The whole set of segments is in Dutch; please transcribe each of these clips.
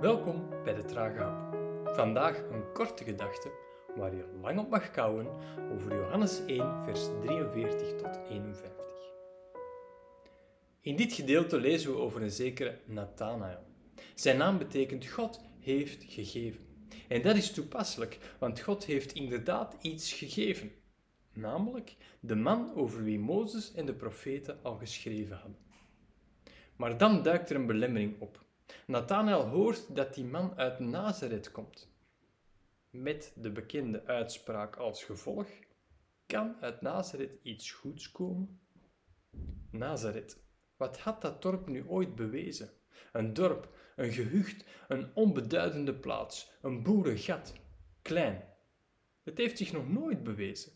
Welkom bij de Trage Hap. Vandaag een korte gedachte waar je lang op mag kouwen over Johannes 1, vers 43 tot 51. In dit gedeelte lezen we over een zekere Nathanael. Zijn naam betekent God heeft gegeven. En dat is toepasselijk, want God heeft inderdaad iets gegeven. Namelijk de man over wie Mozes en de profeten al geschreven hadden. Maar dan duikt er een belemmering op. Nathanael hoort dat die man uit Nazareth komt. Met de bekende uitspraak als gevolg: kan uit Nazareth iets goeds komen? Nazareth, wat had dat dorp nu ooit bewezen? Een dorp, een gehucht, een onbeduidende plaats, een boerengat, klein. Het heeft zich nog nooit bewezen.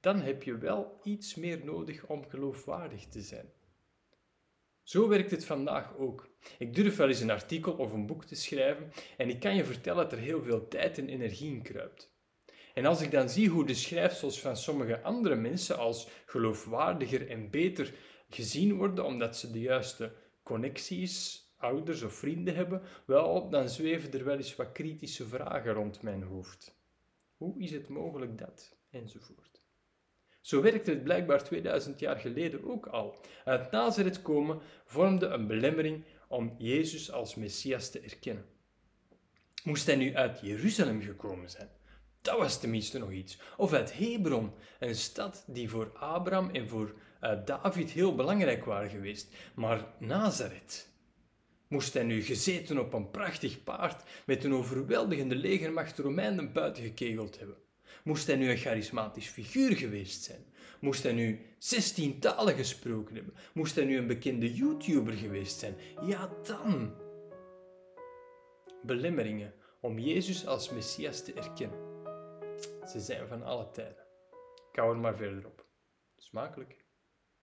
Dan heb je wel iets meer nodig om geloofwaardig te zijn. Zo werkt het vandaag ook. Ik durf wel eens een artikel of een boek te schrijven en ik kan je vertellen dat er heel veel tijd en energie in kruipt. En als ik dan zie hoe de schrijfsels van sommige andere mensen als geloofwaardiger en beter gezien worden omdat ze de juiste connecties, ouders of vrienden hebben, wel, dan zweven er wel eens wat kritische vragen rond mijn hoofd. Hoe is het mogelijk dat? Enzovoort. Zo werkte het blijkbaar 2000 jaar geleden ook al. Uit Nazareth komen vormde een belemmering om Jezus als Messias te erkennen. Moest hij nu uit Jeruzalem gekomen zijn? Dat was tenminste nog iets. Of uit Hebron, een stad die voor Abraham en voor uh, David heel belangrijk waren geweest. Maar Nazareth. Moest hij nu gezeten op een prachtig paard met een overweldigende legermacht Romeinen buiten gekegeld hebben? Moest hij nu een charismatisch figuur geweest zijn? Moest hij nu 16 talen gesproken hebben? Moest hij nu een bekende YouTuber geweest zijn? Ja, dan. Belemmeringen om Jezus als Messias te erkennen. Ze zijn van alle tijden. Ik er maar verder op. Smakelijk.